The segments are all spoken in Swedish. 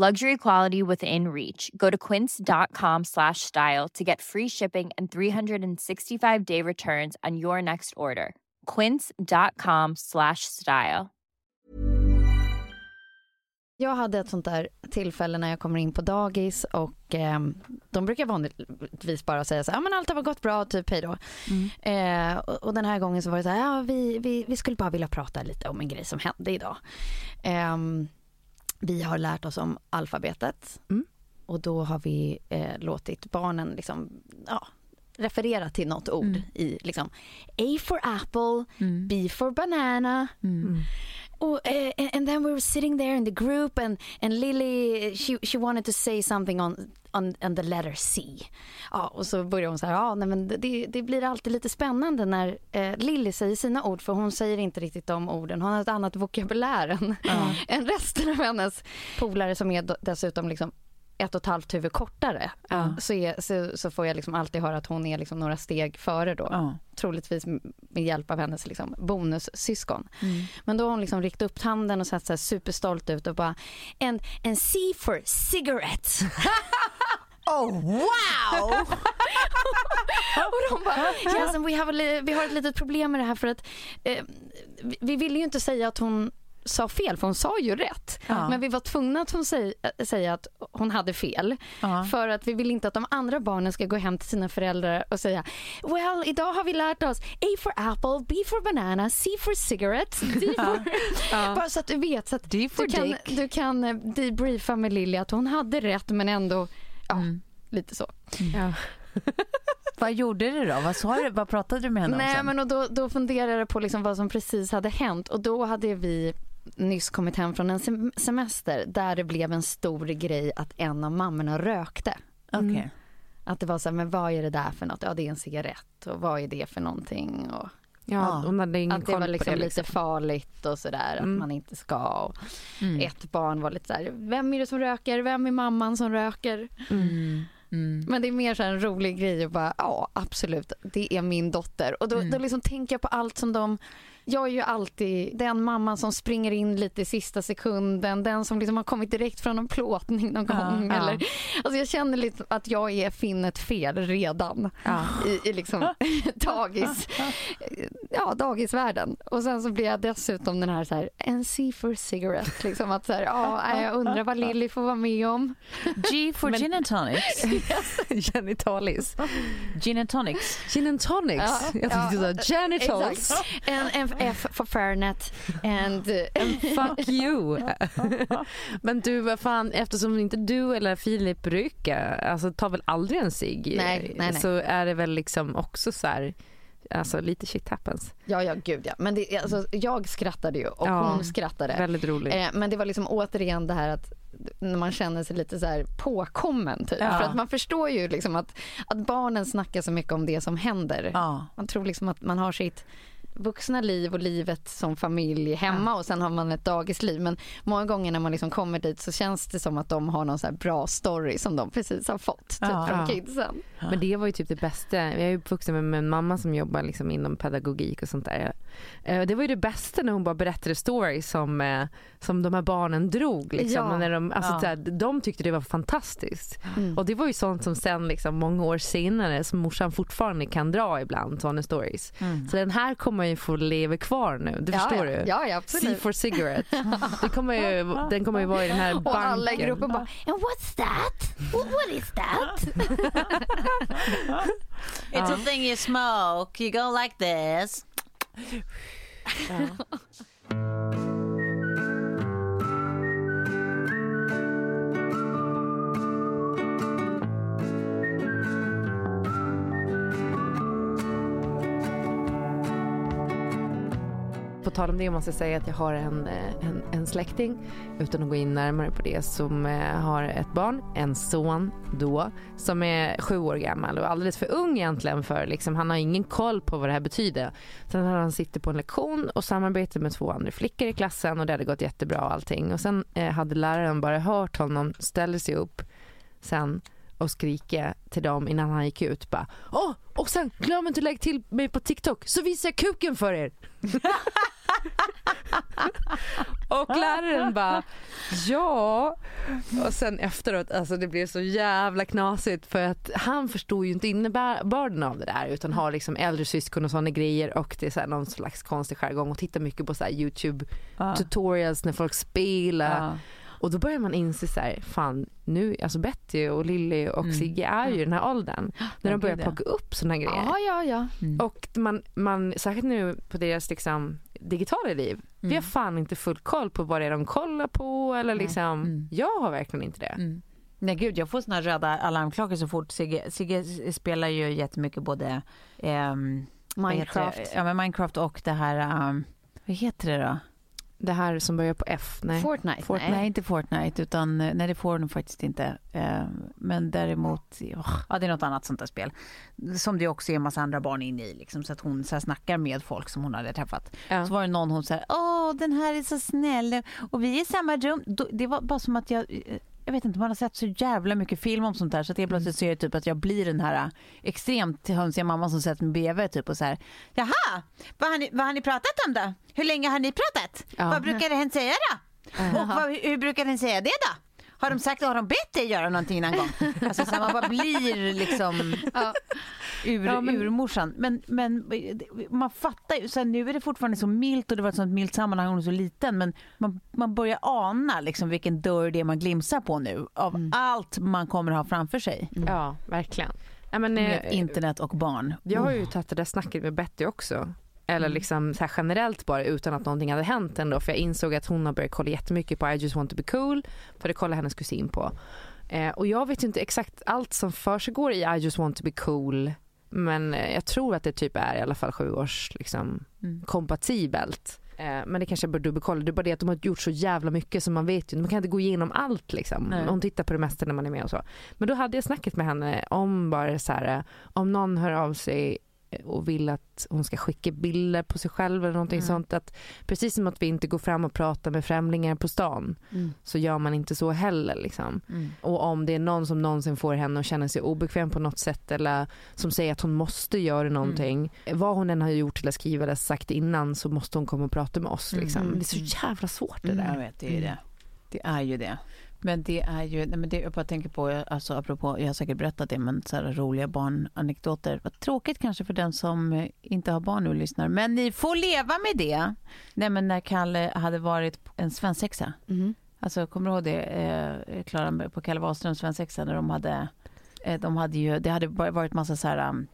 Luxury quality within reach. Go to quince.com slash style to get free shipping and 365 day returns on your next order. Quince.com slash style. Jag hade ett sånt där tillfälle när jag kommer in på dagis och eh, de brukar vanligtvis bara säga så här, ja men allt har gått bra, typ hej då. Eh, och, och den här gången så var det så här, ja vi, vi, vi skulle bara vilja prata lite om en grej som hände idag. Eh, vi har lärt oss om alfabetet. Och då har vi eh, låtit barnen liksom, ja, referera till något ord i liksom A for apple, B for banana. Oh, uh, and, and then we were sitting there in the group, and and Lily, she she wanted to say something on on, on the letter C. Ja, och så började hon så här, ja, nej, men det, det blir alltid lite spännande när eh, Lily säger sina ord, för hon säger inte riktigt de orden. Hon har ett annat vokabulär än, än resten av hennes polare som är dessutom liksom ett och ett halvt huvud kortare så, är, så, så får jag liksom alltid höra att hon är liksom några steg före då. Ja. Troligtvis med hjälp av hennes liksom bonussyskon. Mm. Men då har hon liksom riktat upp handen och sett så superstolt ut och bara en, en C for cigarette. Oh wow! och de bara, yes, and we have a, vi har ett litet problem med det här för att eh, vi, vi ville ju inte säga att hon sa fel för hon sa ju rätt. Ja. Men vi var tvungna att hon säg, äh, säga att hon hade fel. Ja. För att vi vill inte att de andra barnen ska gå hem till sina föräldrar och säga Well, idag har vi lärt oss A for apple, B for banana, C for cigarette, D for... Bara så att du vet. Så att D for du, kan, dick. du kan eh, debriefa med Lilly att hon hade rätt men ändå, ja, Mm. lite så. Vad gjorde du då? Vad, sa du? Vad pratade du med henne om Nej sen? men och då, då funderade jag på liksom vad som precis hade hänt och då hade vi nyss kommit hem från en sem- semester där det blev en stor grej att en av mammorna rökte. Okej. Att det var så här, men vad är det där för något? Ja det är en cigarett och vad är det för någonting? Och Ja, hon hade ingen att det var liksom det. lite Liksom. farligt och sådär att Mm. man inte ska. Och Mm. Ett barn var lite så här, vem är det som röker? Vem är mamman som röker? Mm. Mm. Men det är mer så här en rolig grej och bara ja absolut det är min dotter. Och då, Mm. då liksom tänker jag på allt som de jag är ju alltid den mamman som springer in lite i sista sekunden, den som liksom har kommit direkt från en plåtning någon Ja, gång. ja. Eller, alltså jag känner lite att jag är finnet fel redan Ja. i, i liksom dagis, ja, dagisvärlden. Och sen så blir jag dessutom den här, så här en C for cigarette. Liksom att så här, ja, jag undrar vad Lilly får vara med om. G for Men- gin and tonics. Genitalis. Gin and tonics. Gin and tonics. Ja, jag tänkte ja, säga genitals. Exakt. En, en F for Fairnet and uh, Fuck you. Men du, vad fan, eftersom inte du eller Filip röker, alltså tar väl aldrig en cigg? Nej, nej, nej. Så är det väl liksom också så här, alltså lite shit happens. Ja, ja, gud ja. Men det, alltså, jag skrattade ju och Ja, hon skrattade. Väldigt roligt. Eh, men det var liksom återigen det här att när man känner sig lite så här påkommen typ. Ja. För att man förstår ju liksom att, att barnen snackar så mycket om det som händer. Ja. Man tror liksom att man har sitt vuxna liv och livet som familj hemma och sen har man ett dagisliv. Men många gånger när man liksom kommer dit så känns det som att de har någon så här bra story som de precis har fått typ, Ja. från Ja. kidsen. Men det var ju typ det bästa. Jag är uppvuxen med, en mamma som jobbar liksom inom pedagogik och sånt där. Eh, Det var ju det bästa när hon bara berättade stories som, eh, som de här barnen drog. Liksom. Ja. När de, alltså, Ja. så här, de tyckte det var fantastiskt. Mm. Och det var ju sånt som sen liksom, många år senare som morsan fortfarande kan dra ibland, sådana stories. Mm. Så den här kommer ju få leva kvar nu, det ja, förstår ja. du? Ja, ja C absolut. for cigarette. Det kommer ju, den kommer ju vara i den här banken. Och alla i gruppen bara And what's that? What, what is that? It's a thing you smoke, you go like this. Tal om det måste jag säga att jag har en, eh, en, en släkting, utan att gå in närmare på det, som eh, har ett barn, en son då, som är sju år gammal och alldeles för ung egentligen för liksom, han har ingen koll på vad det här betyder. Sen har han sitter på en lektion och samarbetar med två andra flickor i klassen och det hade gått jättebra och allting. Och sen eh, hade läraren bara hört honom ställa sig upp sen och skrika till dem innan han gick ut bara Åh, och sen glöm inte att lägga till mig på TikTok så visar jag kuken för er. och läraren bara ja. Och sen efteråt, alltså det blev så jävla knasigt för att han förstod ju inte innebörden av det där utan har liksom äldre syskon och sådana grejer och det är så här någon slags konstig jargong och tittar mycket på så Youtube tutorials när folk spelar. Och då börjar man inse så här, fan nu, alltså Betty och Lilly och Mm. Sigge är ju i den här åldern när de börjar plocka upp såna här grejer. Ja, ja, ja. Mm. Och man, man, särskilt nu på deras liksom, digitala liv, vi har fan inte full koll på vad det är de kollar på eller liksom, Mm. jag har verkligen inte det. Mm. Nej gud, jag får såna röda alarmklockor så fort. Sigge, Sigge spelar ju jättemycket både heter Minecraft. det? Ja, men Minecraft och det här, um, vad heter det då? Det här som börjar på F, nej. Fortnite. Fortnite. Nej, inte Fortnite, utan nej det får de faktiskt inte. Eh, Men däremot, ja det är något annat sånt där spel. Som det också är en massa andra barn inne i, liksom, så att hon så här snackar med folk som hon hade träffat. Ja. Så var det någon hon säger, åh den här är så snäll och vi är i samma rum. Det var bara som att jag, eh, jag vet inte, man har sett så jävla mycket film om sånt där så att helt plötsligt ser jag typ att jag blir den här eh, extremt hönsiga mamman som sätter mig bredvid typ och så här, jaha, vad har, ni, vad har ni pratat om då? Hur länge har ni pratat? Ja. Vad brukar hen säga då? Och vad, hur brukar den säga det då? Har de sagt, har de bett dig göra någonting någon gång? Alltså så man bara blir liksom ur, Ja, men- urmorsan. Men, men man fattar ju, så här, nu är det fortfarande så milt och det var ett sånt milt sammanhang och hon är så liten men man, man börjar ana liksom vilken dörr det är man glimsar på nu av allt man kommer ha framför sig. Ja, verkligen. Ja, men, Med eh, internet och barn. Jag har ju tagit det där snacket med Betty också. Eller liksom så generellt bara utan att någonting hade hänt ändå. För jag insåg att hon har börjat kolla jättemycket på I just want to be cool. För det kollar hennes kusin på. Eh, och jag vet ju inte exakt allt som försiggår i I just want to be cool. Men eh, jag tror att det typ är i alla fall sju års liksom, Mm. kompatibelt. Eh, men det kanske jag bör dubbelkolla. Det är bara det att de har gjort så jävla mycket så man vet ju Man kan inte gå igenom allt liksom. Nej. Hon tittar på det mesta när man är med och så. Men då hade jag snacket med henne om bara så här, eh, om någon hör av sig och vill att hon ska skicka bilder på sig själv eller någonting Mm. sånt. Att precis som att vi inte går fram och pratar med främlingar på stan Mm. så gör man inte så heller. Liksom. Mm. Och om det är någon som någonsin får henne att känna sig obekväm på något sätt eller som säger att hon måste göra någonting. Vad hon än har gjort eller skrivit eller sagt innan så måste hon komma och prata med oss. Liksom. Mm. Det är så jävla svårt det Jag där. vet, det är ju det. Det är ju det. Men det är ju, nej men det, jag bara tänker på, alltså apropå, jag har säkert berättat det, men så här roliga barnanekdoter. Vad tråkigt kanske för den som eh, inte har barn nu och lyssnar, men ni får leva med det. Nej men när Kalle hade varit en svensexa, Mhm. alltså kommer du ihåg det, eh, Klara, på Kalle Wahlströms svensexa när de hade, eh, de hade ju, det hade varit massa så här, um,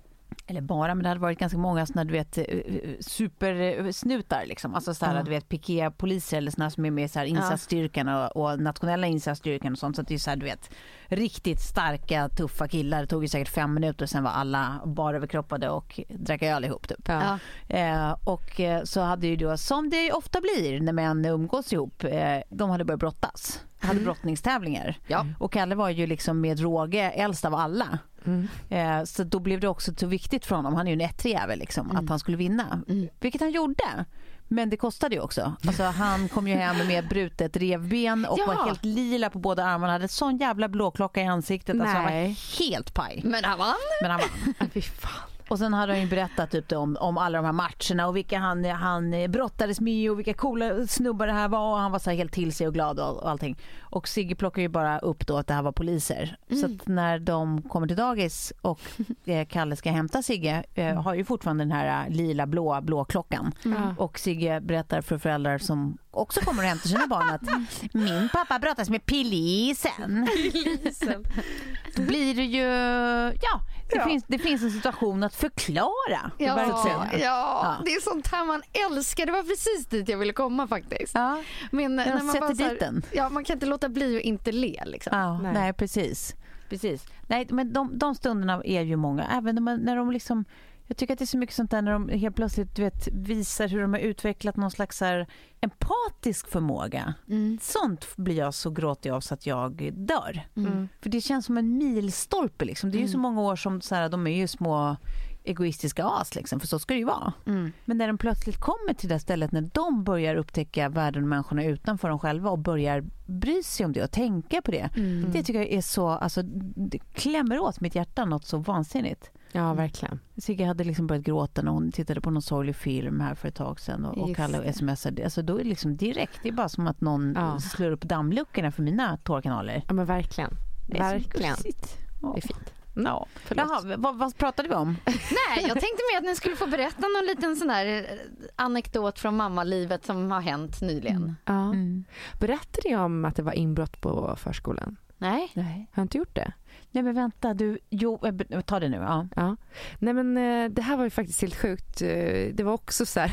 eller bara, men det hade varit ganska många såna, du vet, eh, eh, supersnutar liksom. Alltså så här, Ja. du vet, piképoliser eller såna som är med i insatsstyrkan och, och nationella insatsstyrkan och sånt. Så att det är så här, du vet, riktigt starka, tuffa killar. Det tog ju säkert fem minuter, sen var alla bara överkroppade och drack öl ihop typ. Ja. Eh, och eh, så hade ju då, som det ofta blir när män umgås ihop, eh, de hade börjat brottas. Hade brottningstävlingar. Ja. Och Kalle var ju liksom med råge äldst av alla. Mm. Eh, så då blev det också så viktigt för honom, han är ju en ettrig jävel liksom, Mm. att han skulle vinna. Mm. Vilket han gjorde. Men det kostade ju också. Alltså, han kom ju hem med brutet revben och Ja. var helt lila på båda armarna. hade sån jävla blåklocka i ansiktet. Alltså, han var helt paj. Men han vann. Men han vann. Fy fan. Och sen hade han ju berättat typ om, om alla de här matcherna och vilka han, han brottades med och vilka coola snubbar det här var. Och han var så helt till sig och glad och, och allting. Och Sigge plockar ju bara upp då att det här var poliser. Så att när de kommer till dagis och eh, Kalle ska hämta Sigge eh, har ju fortfarande den här eh, lila blå blåklockan. Ja. Och Sigge berättar för föräldrar som också kommer och hämtar sina barn att min pappa brottas med polisen. Då blir det ju, ja, det, Ja. Finns, det finns en situation att förklara. Ja, ja, Ja. det är sånt här man älskar. Det var precis dit jag ville komma faktiskt. Ja, Men när de man sätter dit den. Ja, man kan inte låta bli att inte le liksom. Ja, nej. Nej. precis. precis. Nej, men de, de stunderna är ju många. Även när, man, när de liksom... Jag tycker att det är så mycket sånt där när de helt plötsligt du vet, visar hur de har utvecklat någon slags här, empatisk förmåga. Mm. Sånt blir jag så gråtig av så att jag dör. Mm. För det känns som en milstolpe. Liksom. Det är ju så många år som så här, de är ju små egoistiska as, liksom, för så ska det ju vara. Mm. Men när de plötsligt kommer till det stället när de börjar upptäcka världen och människorna utanför dem själva och börjar bry sig om det och tänka på det. Mm. Det tycker jag är så, alltså det klämmer åt mitt hjärta något så vansinnigt. Ja, verkligen. Sigge hade liksom börjat gråta när hon tittade på någon sorglig film här för ett tag sedan och, och Kalle smsade. Alltså då är det liksom direkt, det är bara som att någon Ja. slår upp dammluckorna för mina tårkanaler. Ja, men verkligen. Det är så Verkligen. gulligt. Det är fint. Mm. Ja. Jaha, vad, vad pratade vi om? Nej, jag tänkte mer att ni skulle få berätta någon liten sån där eh, anekdot från mammalivet som har hänt nyligen. Ja. Mm. Berättade jag om att det var inbrott på förskolan? Nej? Nej. Har jag inte gjort det? Nej men vänta, du, jo, eh, be- ta det nu. Ja. Ja. Nej men eh, det här var ju faktiskt helt sjukt. Eh, Det var också så här,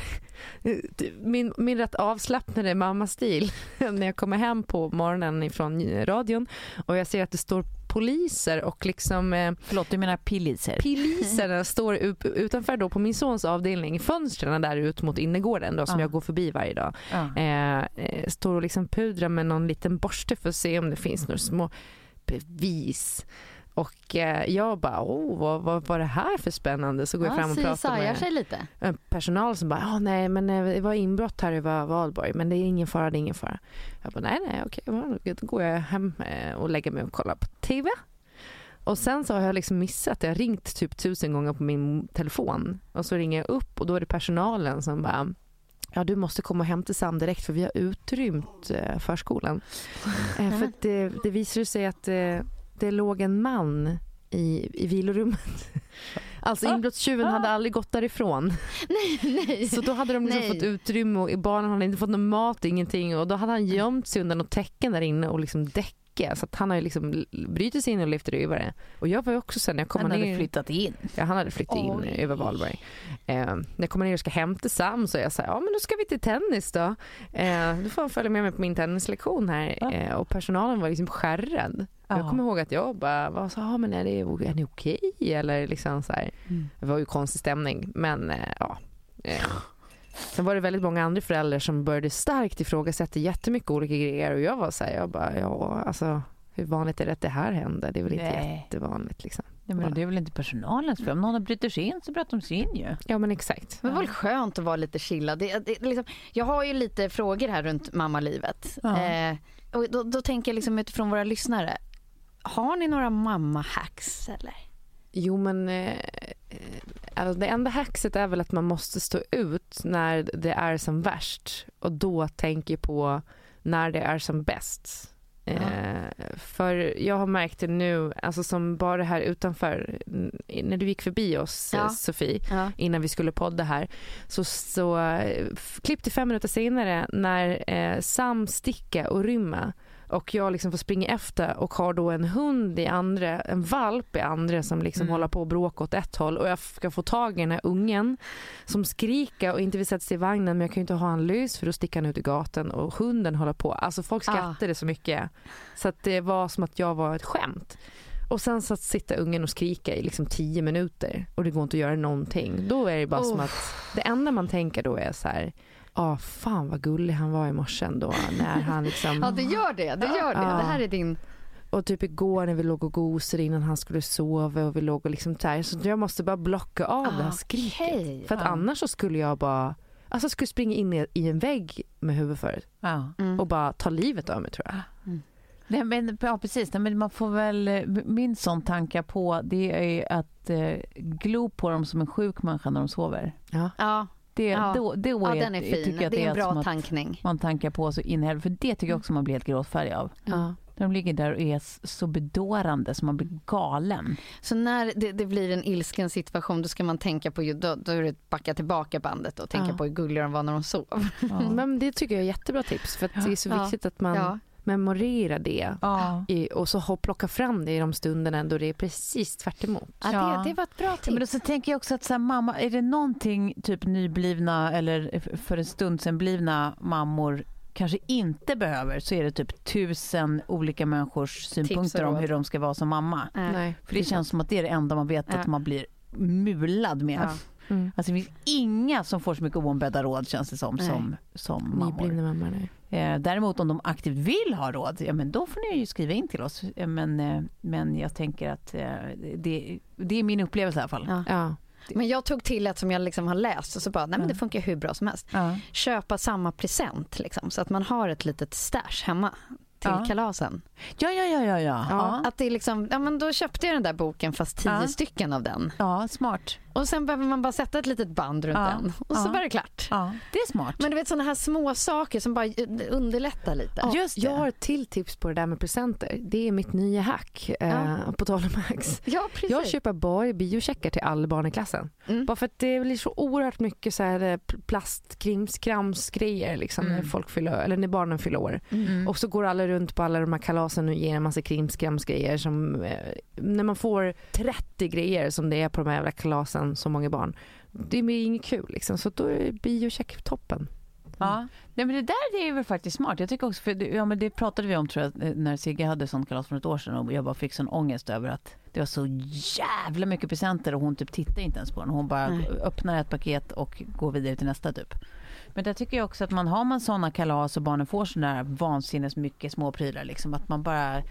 min, min rätt avslappnade mammastil när jag kommer hem på morgonen ifrån radion och jag ser att det står poliser och liksom eh, Förlåt, du menar poliser? poliserna står upp, utanför då på min sons avdelning, fönstren där ut mot innergården då, som Ja. jag går förbi varje dag. Ja. Eh, eh, står och liksom pudrar med någon liten borste för att se om det finns några små bevis. Och eh, jag bara, oh, vad, vad var det här för spännande? Så går jag fram och pratar med sig lite. personal som bara, ja nej men eh, det var inbrott här i Va- Valborg men det är ingen fara, det är ingen fara. Jag bara, nej nej okej, ja, då går jag hem eh, och lägger mig och kollar på TV. Och sen så har jag liksom missat, jag har ringt typ tusen gånger på min telefon och så ringer jag upp och då är det personalen som bara Ja du måste komma och hämta Sam direkt för vi har utrymt eh, förskolan. Eh, för det, det visade sig att eh, det låg en man i, i vilorummet. Alltså inbrottstjuven hade aldrig gått därifrån. Nej, nej. Så då hade de liksom Nej. fått utrymme och barnen hade inte fått någon mat, ingenting. Och då hade han gömt sig under något täcken där inne och liksom däcke. Så att han har ju liksom brutit sig in och levt rövare. Och jag var också sen när jag kom Han hade ner. flyttat in. Ja, han hade flyttat in Oj. över Valborg. Eh, när jag kommer ner och ska hämta Sam så är jag så här, ja men då ska vi till tennis då. Eh, då får han följa med mig på min tennislektion här. Ja. Eh, och personalen var liksom skärrad. Jag Ja. kommer ihåg att jag bara, vad sa, ah, men är, det, är ni okej? Eller liksom så här. Mm. Det var ju konstig stämning, men eh, ja. Sen var det väldigt många andra föräldrar som började starkt ifrågasätta jättemycket olika grejer och jag var så här, jag bara, ja alltså hur vanligt är det att det här händer? Det är väl inte Nej. jättevanligt liksom. Nej, men det är väl inte personalens fel. Om någon bryter sig in så bryter de sig in ju. Ja men exakt. Men det var väl skönt att vara lite chillad. Det, det, liksom, jag har ju lite frågor här runt mammalivet. Ja. Eh, och då, då tänker jag liksom utifrån våra lyssnare. Har ni några mamma-hacks eller? Jo men eh, alltså det enda hackset är väl att man måste stå ut när det är som värst och då tänker på när det är som bäst. Eh, för jag har märkt det nu, alltså som bara här utanför, när du gick förbi oss Ja. eh, Sofie, Ja. innan vi skulle podda här, så, så eh, klipp till fem minuter senare när eh, Sam sticka och rymma och jag liksom får springa efter och har då en hund i andra, en valp i andra som liksom Mm. håller på och bråkar åt ett håll och jag ska få tag i den här ungen som skriker och inte vill sätta sig i vagnen men jag kan inte ha han lös för då sticker han ut i gatan och hunden håller på. Alltså folk Ah. skrattade så mycket så att det var som att jag var ett skämt. Och sen så att sitta ungen och skrika i liksom tio minuter och det går inte att göra någonting. Då är det bara som Oh. att det enda man tänker då är så här, ja fan vad gullig han var i morse då när han liksom Ja, det gör det. Det gör det. Ja. Det här är din... och typ igår när vi låg och gosade innan han skulle sova och vi låg och liksom så här, så jag måste bara blocka av det här skriket. Okej. För att Ja. annars så skulle jag bara, alltså jag skulle springa in i, en vägg med huvudet förut Ja. Mm. och bara ta livet av mig tror jag. Nej, men, ja, precis. Nej, men man får väl, min sån tanke på det är ju att eh, glo på dem som en sjuk människa när de sover. Ja, Det, Ja. då, då ja är, den är fin. tycker jag Det är en bra tankning. man tankar på så in. För det tycker jag också man blir helt gråtfärdig av. Ja. De ligger där och är så bedårande så man blir galen. Så när det, det blir en ilsken situation då ska man tänka på, då, då är det backa tillbaka bandet och tänka Ja. på hur gulliga de var när de sov. Ja. Men det tycker jag är jättebra tips för att det är så Ja. viktigt att man Ja. memorerar det Ja. i, och så plocka fram det i de stunderna då det är precis tvärt emot. Ja, Ja. det, det var ett bra Ja, Men då tips. så tänker jag också att så här, mamma, är det någonting typ nyblivna eller för en stund sedan blivna mammor kanske inte behöver så är det typ tusen olika människors synpunkter om hur de ska vara som mamma. Nej. För det känns som att det är det enda man vet Ja. att man blir mulad med. Ja. Mm. Alltså det finns inga som får så mycket oombedda råd känns det som, Nej. som, som mammor. Eh, däremot om de aktivt vill ha råd, ja men då får ni ju skriva in till oss. Eh, men, eh, men jag tänker att eh, det, det är min upplevelse i alla fall. Ja. Ja. Men jag tog till ett som jag liksom har läst och så bara, nej men det funkar hur bra som helst. Ja. Köpa samma present liksom, så att man har ett litet stash hemma till Ja. kalasen. Ja, ja, ja, ja, ja. Ja, Att det är liksom, ja men då köpte jag den där boken fast tio Ja. stycken av den. ja smart. Och sen behöver man bara sätta ett litet band runt Ja. den och så Ja. var det klart. Ja, det är smart. Men du vet sådana här små saker som bara underlättar lite. Ja, Just det. Jag har ett till tips på det där med presenter. Det är mitt nya hack, eh, på tal om hacks. Ja, precis. Jag köper bara biocheckar till alla barn i klassen. Mm. Bara för att det blir så oerhört mycket så här eh, plastkrimskrams-grejer liksom, Mm. när, folk fyller, eller när barnen fyller år. Mm. Och så går alla runt på alla de här kalasen och ger en massa krimskramsgrejer. Som, eh, när man får 30 grejer som det är på de här jävla kalasen, så många barn. Det blir inget kul liksom. Så då är biocheck toppen. Ja. Nej, men det där det är väl faktiskt smart. Jag tycker också, för det, ja, men det pratade vi om tror jag, eh, när Sigge hade sånt kalas för ett år sedan och jag bara fick sån ångest över att det var så jävla mycket presenter och hon typ tittade inte ens på den. Hon bara Nej. öppnar ett paket och går vidare till nästa typ. Men där tycker jag också att man har man såna kalas och barnen får såna där vansinnes mycket små prylar liksom att man bara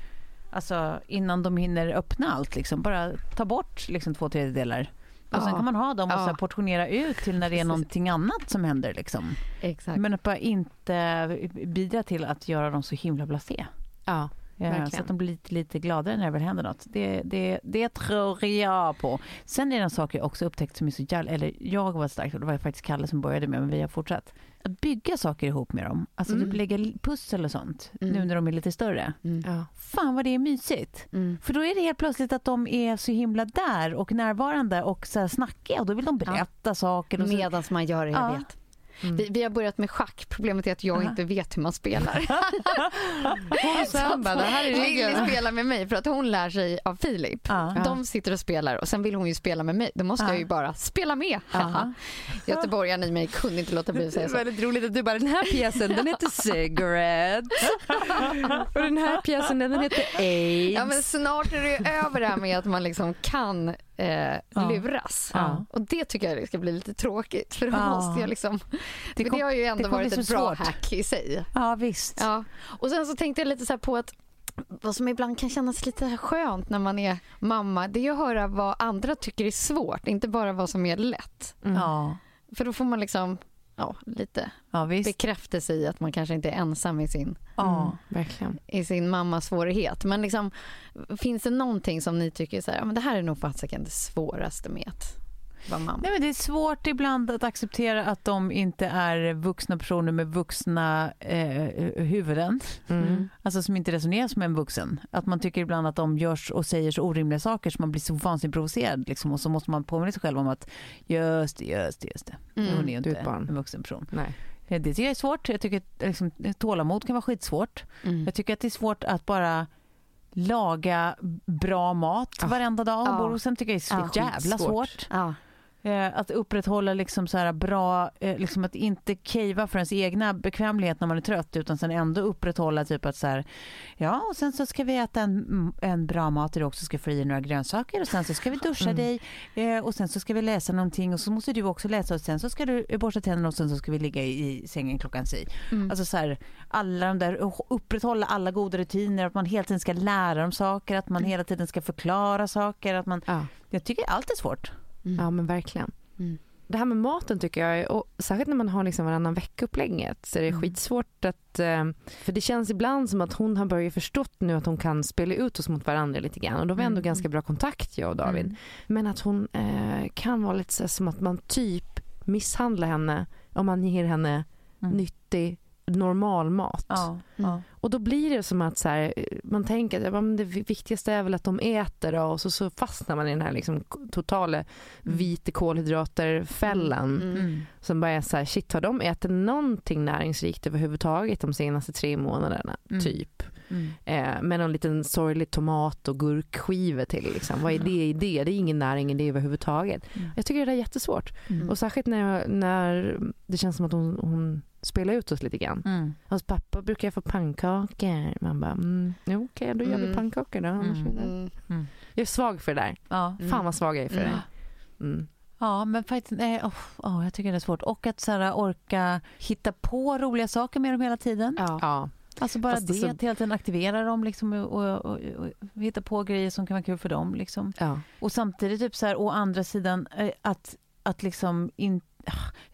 Alltså innan de hinner öppna allt liksom, bara ta bort liksom två tredjedelar. Och sen kan man ha dem och så Ja. portionera ut till när det är någonting annat som händer liksom. Exakt. Men att bara inte bidra till att göra dem så himla blasé. Ja. Ja, Verkligen. så att de blir lite, lite gladare när det väl händer något. Det, det, det tror jag på. Sen är det en sak jag också upptäckt som är så jävla, eller jag var starkt, och det var faktiskt Kalle som började med, men vi har fortsatt. Att bygga saker ihop med dem. Alltså Mm. typ lägga pussel och sånt, Mm. nu när de är lite större. Mm. Ja. Fan vad det är mysigt. Mm. För då är det helt plötsligt att de är så himla där och närvarande och så här snackiga och då vill de berätta saker. Och så, Medan man gör det, jag Ja. vet. Mm. Vi, vi har börjat med schack. Problemet är att jag inte vet hur man spelar. Det här är Lilly spelar med mig för att hon lär sig av Filip. De sitter och spelar och sen vill hon ju spela med mig. Då måste Ja. jag ju bara spela med. Göteborgaren i mig kunde inte låta bli att Det säga är så. väldigt roligt att du bara, den här pjäsen den heter Cigarette. Och den här pjäsen den heter AIDS. Ja, men snart är det över det här med att man liksom kan eh, Ja. luras. Ja. Och det tycker jag ska bli lite tråkigt. För då Ja. måste jag liksom... Det kom- det har ju ändå varit ett bra svårt. hack i sig. ja visst. Ja. Och sen så tänkte jag lite så här på att vad som ibland kan kännas lite skönt när man är mamma, det är att höra vad andra tycker är svårt, inte bara vad som är lätt. Mm. Ja. För då får man liksom ja, lite ja visst. bekräftelse i att man kanske inte är ensam i sin, Ja. Mm, verkligen. i sin mammas svårighet. Men liksom, finns det någonting som ni tycker så här, ja, men det här är nog fasiken det svåraste med att vara mamma? Nej, men det är svårt ibland att acceptera att de inte är vuxna personer med vuxna eh, huvuden. Mm. Alltså som inte resonerar som en vuxen. Att man tycker ibland att de görs och säger så orimliga saker så man blir så vansinnigt provocerad. Liksom, och så måste man påminna sig själv om att just det, just det, just det. Mm. Hon är ju inte en vuxen person. Nej. Eh, Det tycker jag är svårt. Jag tycker att liksom, tålamod kan vara skitsvårt. Mm. Jag tycker att det är svårt att bara laga bra mat Ja. varenda dag. Ja. Och sen tycker jag det är så Ja, jävla svårt. Ja. Eh, att upprätthålla liksom så här bra, eh, liksom att inte cavea för ens egna bekvämlighet när man är trött utan sen ändå upprätthålla typ att så här, ja och sen så ska vi äta en, en bra mat där du också ska få i några grönsaker och sen så ska vi duscha dig eh, och sen så ska vi läsa någonting och så måste du också läsa och sen så ska du borsta tänderna och sen så ska vi ligga i, i sängen klockan si. Alltså så här, alla de där, upprätthålla alla goda rutiner, att man hela tiden ska lära dem saker, att man hela tiden ska förklara saker, att man, Ja. jag tycker allt är svårt. Ja men verkligen. Mm. Det här med maten tycker jag, och särskilt när man har liksom varannan vecka-upplägget så är det Mm. skitsvårt att, eh, för det känns ibland som att hon har börjat förstått nu att hon kan spela ut oss mot varandra lite grann och då har vi ändå Mm. ganska bra kontakt jag och David. Mm. Men att hon eh, kan vara lite så som att man typ misshandlar henne om man ger henne Mm. nyttig normal mat. Ja, ja. Och då blir det som att så här, man tänker att ja, men det viktigaste är väl att de äter då, och så, så fastnar man i den här liksom totala vita kolhydrater-fällan. Mm. Mm. Som bara är så här, shit har de ätit någonting näringsrikt överhuvudtaget de senaste tre månaderna? Mm. Typ. Mm. Eh, med någon liten sorglig tomat och gurkskiva till. Liksom. Vad är det i det? Det är ingen näring i det överhuvudtaget. Mm. Jag tycker det är jättesvårt. Mm. Och särskilt när, jag, när det känns som att hon, hon spelar ut oss lite grann. Mm. Hos pappa brukar jag få pannkakor. Man bara, mm, okej då gör vi Mm. pannkakor då. Mm. det- Mm. Jag är svag för det där. Ja. Fan vad svag jag är för Mm. det. Mm. ja, men faktiskt, nej, oh, oh, jag tycker det är svårt. Och att så här, orka hitta på roliga saker med dem hela tiden. Ja. Ja. Alltså bara Fast det, så- att hela tiden aktivera dem liksom, och, och, och, och hitta på grejer som kan vara kul för dem. Liksom. Ja. Och samtidigt, typ så här, å andra sidan, eh, att, att liksom in,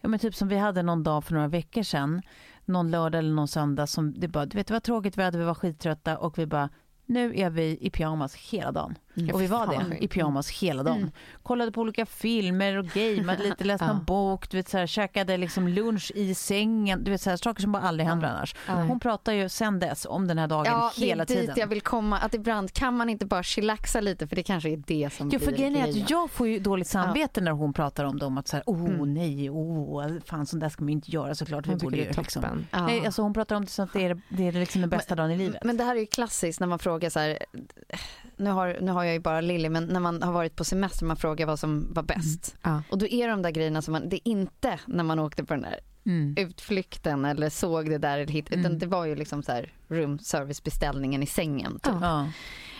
ja, men typ som vi hade någon dag för några veckor sedan, någon lördag eller någon söndag som det bara, du vet det var tråkigt väder, vi var skittrötta och vi bara, nu är vi i pyjamas hela dagen. Ja, Och vi var det, i pyjamas hela dagen. Mm. Kollade på olika filmer och gameade lite, läste Ja. någon bok, du vet så här, käkade liksom lunch i sängen, du vet så här, saker som bara aldrig händer annars. Nej. Hon pratar ju sen dess om den här dagen Ja, hela det är dit jag vill komma. Att ibland kan man inte bara chillaxa lite för det kanske är det som för blir grejen att jag får ju dåligt samvete när hon pratar om dem. Att så här, oh Mm. nej, oh, fan sånt där ska man inte göra såklart. Vi borde ju liksom. Ja. Nej, alltså hon pratar om det som att det är, det är liksom den bästa dagen i livet. Men det här är ju klassiskt när man frågar så här, nu har, nu har jag ju bara Lilly, men när man har varit på semester man frågar vad som var bäst. Ja. Och då är de där grejerna som man, det är inte när man åkte på den där Mm. utflykten eller såg det där eller hit, utan Mm. det var ju liksom så här roomservice-beställningen i sängen. Typ. Ja.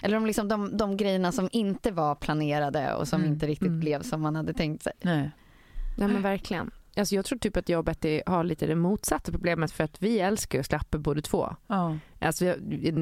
Eller de, liksom, de, de grejerna som inte var planerade och som Mm. inte riktigt Mm. blev som man hade tänkt sig. Nej. Nej men verkligen. Alltså jag tror typ att jag och Betty har lite det motsatta problemet för att vi älskar ju att slappa båda två. Ja. Alltså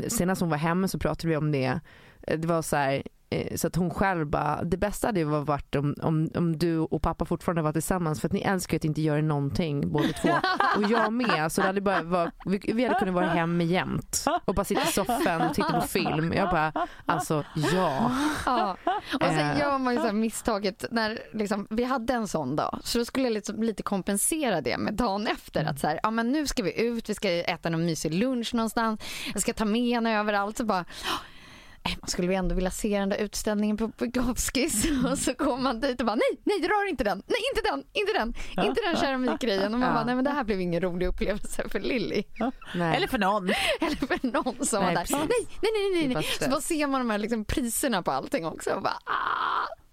senast hon var hemma så pratade vi om det. Eh, Det var så här, eh, så att hon själv bara, det bästa hade ju varit om, om, om du och pappa fortfarande var tillsammans för att ni älskar att inte göra någonting båda två. Och jag med. Så det hade bara var, vi, vi hade kunnat vara hemma jämt och bara sitta i soffan och titta på film. Jag bara, alltså ja. Ja. Och sen Eh. gör man ju så misstaget när liksom, vi hade en sån dag så då skulle jag liksom lite kompensera det med dagen efter att så här, ja men nu ska vi ut, vi ska äta någon mysig lunch någonstans, jag ska ta med henne överallt så bara "Äh, man skulle ju ändå vilja se den där utställningen på Bukowskis och så kommer man dit och bara nej, nej rör inte den, nej inte den, inte den, inte den keramikgrejen och man bara nej men det här blev ingen rolig upplevelse för Lilly. Eller för någon. eller för någon som Nej, var där. Nej, nej, nej, nej, nej. Så bara ser man de här liksom priserna på allting också och bara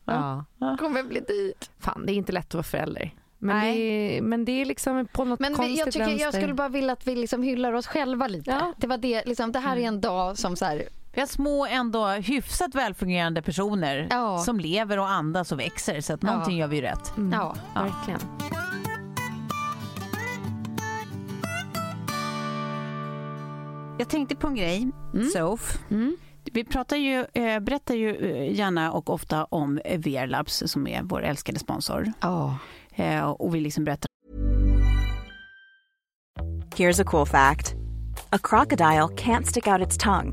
ah, ja. kommer bli dyrt. Fan det är inte lätt att vara förälder. Men, Nej. det är, men det är liksom på något Men konstigt jag, tycker, jag skulle bara vilja att vi liksom hyllar oss själva lite. Ja. Det, var det, liksom, det här är en dag som så här, Vi har små, ändå hyfsat välfungerande personer Ja. som lever och andas och växer. Så att någonting gör vi rätt. Mm, ja. Verkligen. Jag tänkte på en grej, Mm. Sof. Mm. Vi pratar ju, eh, berättar ju eh, gärna och ofta om eh, VR-labs som är vår älskade sponsor. Ja. Eh, och vi liksom berättar Here's a cool fact a crocodile can't stick out its tongue.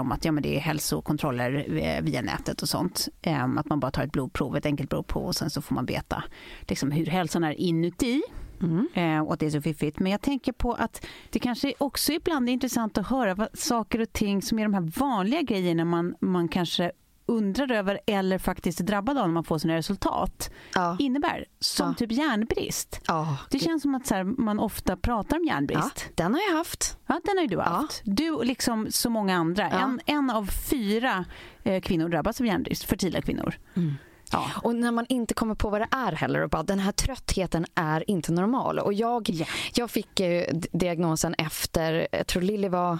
Om att ja, men det är hälsokontroller eh, via nätet och sånt. Ehm, Att man bara tar ett blodprov, ett enkelt blodprov och sen så får man veta liksom, hur hälsan är inuti. Eh, och att det är så fiffigt. Men jag tänker på att det kanske också ibland är intressant att höra vad, saker och ting som är de här vanliga grejerna man, man kanske undrar över eller faktiskt är drabbad av när man får sina resultat Ja. innebär. Som Ja. typ järnbrist. Ja, Det känns som att så här, man ofta pratar om järnbrist. den har jag haft. Ja, den har ju du haft. Du och liksom så många andra. En, en av fyra eh, kvinnor drabbas av järnbrist, fertila kvinnor. Ja. Och när man inte kommer på vad det är heller och bara den här tröttheten är inte normal. Och jag, Ja. jag fick eh, diagnosen efter, jag tror Lilly var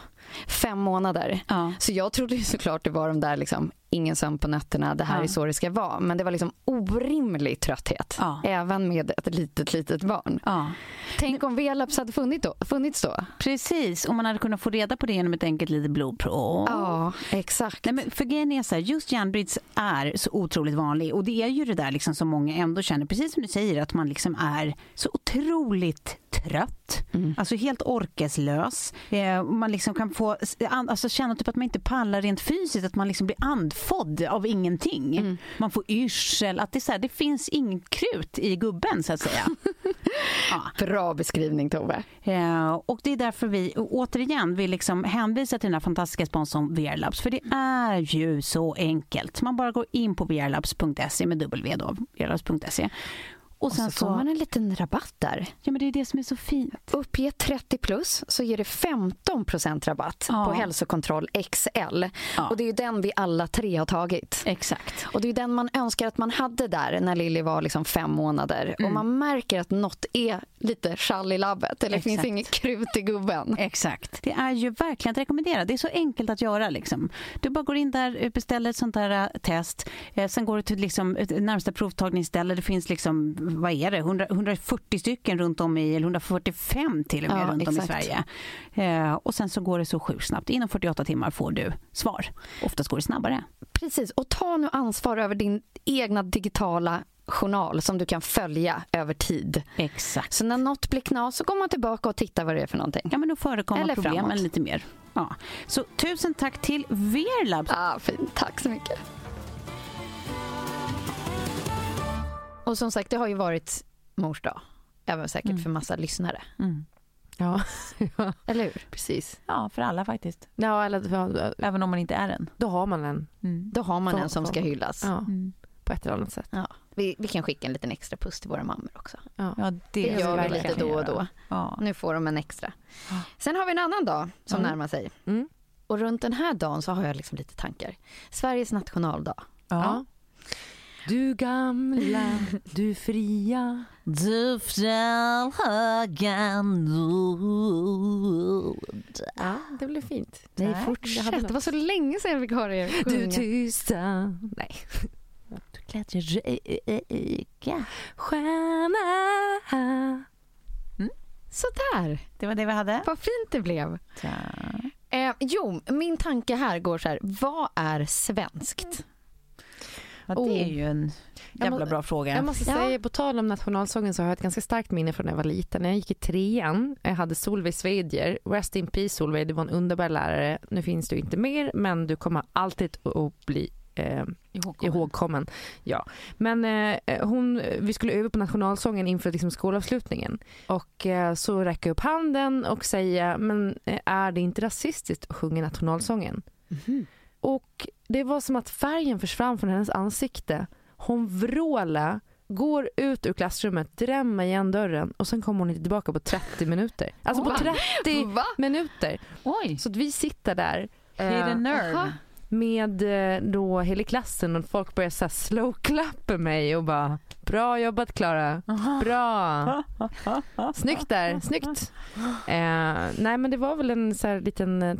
fem månader. Ja. Så jag trodde ju såklart det var de där liksom, ingen sömn på nätterna, det här Ja. är så det ska vara. Men det var liksom orimlig trötthet. Ja. Även med ett litet, litet barn. Ja, Tänk om V-laps hade funnits då. Funnits då. precis. Om man hade kunnat få reda på det genom ett enkelt litet blodprov. Ja, exakt. Nej, men för grejen är så här, just järnbrist är så otroligt vanlig och det är ju det där liksom som många ändå känner, precis som du säger, att man liksom är så otroligt trött, Mm. alltså helt orkeslös. Eh, man liksom kan få alltså känna typ att man inte pallar rent fysiskt, att man liksom blir andfådd av ingenting. Mm. Man får yrsel, att det, så här, det finns ingen krut i gubben så att säga. ja. Bra beskrivning Tove. Eh, och det är därför vi återigen vill liksom hänvisa till den här fantastiska sponsorn VRLabs. För det är ju så enkelt. Man bara går in på vrlabs.se med W då, vrlabs.se. Och Och sen så får man en liten rabatt där. Ja men det är det som är så fint. Uppge 30 plus så ger det 15% rabatt Ja. på hälsokontroll XL. Ja. Och det är ju den vi alla tre har tagit. Exakt. Och det är den man önskar att man hade där när Lilly var liksom fem månader. Mm. Och man märker att något är lite skall i labbet. Eller det finns Exakt. inget krut i gubben. Exakt. Det är ju verkligen att rekommendera. Det är så enkelt att göra. Liksom. Du bara går in där, beställer ett sånt här eh, test. Eh, sen går du till liksom, närmsta provtagningsställe. Det finns liksom, vad är det, 100, 140 stycken runt om i, eller 145 till och med Ja, runt om i exakt. Sverige. Eh, och sen så går det så sjukt snabbt. Inom 48 timmar får du svar. Oftast går det snabbare. Precis. Och ta nu ansvar över din egna digitala journal som du kan följa över tid. Exakt. Så när något blir knas så går man tillbaka och tittar vad det är för någonting. Ja, men då förekommer Eller problemen framåt. lite mer. Ja. Så tusen tack till Verlabs. Ah, fint. Tack så mycket. Och som sagt, det har ju varit mors dag. Även säkert Mm. för massa lyssnare. Mm. Ja, ja, Eller hur? precis. Ja, för alla faktiskt. Ja, eller, Även om man inte är en. då har man en Då har man en som ska hyllas. ja, Mm. på ett eller annat sätt. Ja. Vi, vi kan skicka en liten extra puss till våra mammor också. Ja. Det, Det gör vi lite då och då. Ja. Nu får de en extra. Sen har vi en annan dag som Mm. närmar sig. Mm. Och runt den här dagen så har jag liksom lite tankar. Sveriges nationaldag. Ja. Du gamla, du fria. Du fjällhöga nord. Ja, det blir fint. Nej, hade fortsätt. något. Det var så länge sedan jag fick höra er Du sjunga. tysta. Nej. Glädjerika. Stjärna. Sådär, Det var det vi hade. vad fint det blev. Ja. Eh, jo, min tanke här går så här. Vad är svenskt? Ja, det är ju en Jag jävla må- bra fråga. Jag måste Ja. säga, på tal om nationalsången så har jag ett ganska starkt minne från när jag var liten. När jag gick i trean, jag hade Solveig Svedjer. Rest in peace Solveig, du var en underbar lärare. Nu finns du inte mer, men du kommer alltid att bli eh, Ihågkommen. ihågkommen. Ja. Men eh, hon, vi skulle öva på nationalsången inför liksom, skolavslutningen. Och eh, så räcker jag upp handen och säger, men eh, är det inte rasistiskt att sjunga nationalsången? Och det var som att färgen försvann från hennes ansikte. Hon vrålade, går ut ur klassrummet, drämmer igen dörren och sen kommer hon inte tillbaka på 30 minuter. Alltså på 30 Va? minuter. Oj, Så att vi sitter där eh, nerve. med eh, då hela klassen och folk börjar så här slow-klappa mig och bara bra jobbat Klara, bra, snyggt där, snyggt. Eh, nej men det var väl en så här liten eh,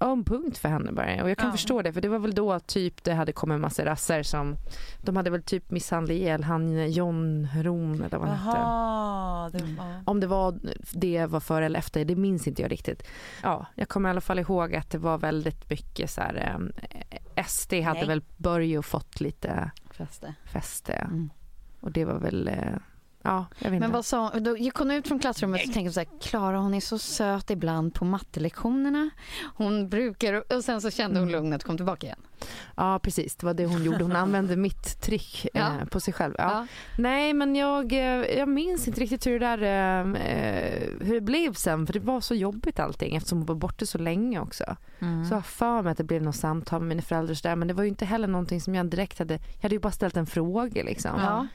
öm punkt för henne bara och jag kan Ja. förstå det för det var väl då typ det hade kommit massor rasser som de hade väl typ misshandlat ihjäl han John Ron eller vad han hette. Jaha, det var... Om det var det var före eller efter, det minns inte jag riktigt. Ja, jag kommer i alla fall ihåg att det var väldigt mycket så här, eh, SD hade Nej. väl börjat fått lite Fäste. fäste. Mm. Och det var väl, eh, ja, jag vet Men inte. vad sa Då gick hon ut från klassrummet och tänkte så här, Klara hon är så söt ibland på mattelektionerna. Hon brukar, och sen så kände hon Mm. lugnet och kom tillbaka igen. Ja, precis. Det var det hon gjorde. Hon använde mitt trick eh, Ja. på sig själv. Ja. Ja. Nej, men jag, eh, jag minns inte riktigt hur det där eh, hur det blev sen. För det var så jobbigt allting eftersom hon var borta så länge också. Mm. Så jag för mig att det blev något samtal med mina föräldrar så där, men det var ju inte heller någonting som jag direkt hade, jag hade ju bara ställt en fråga liksom. Ja.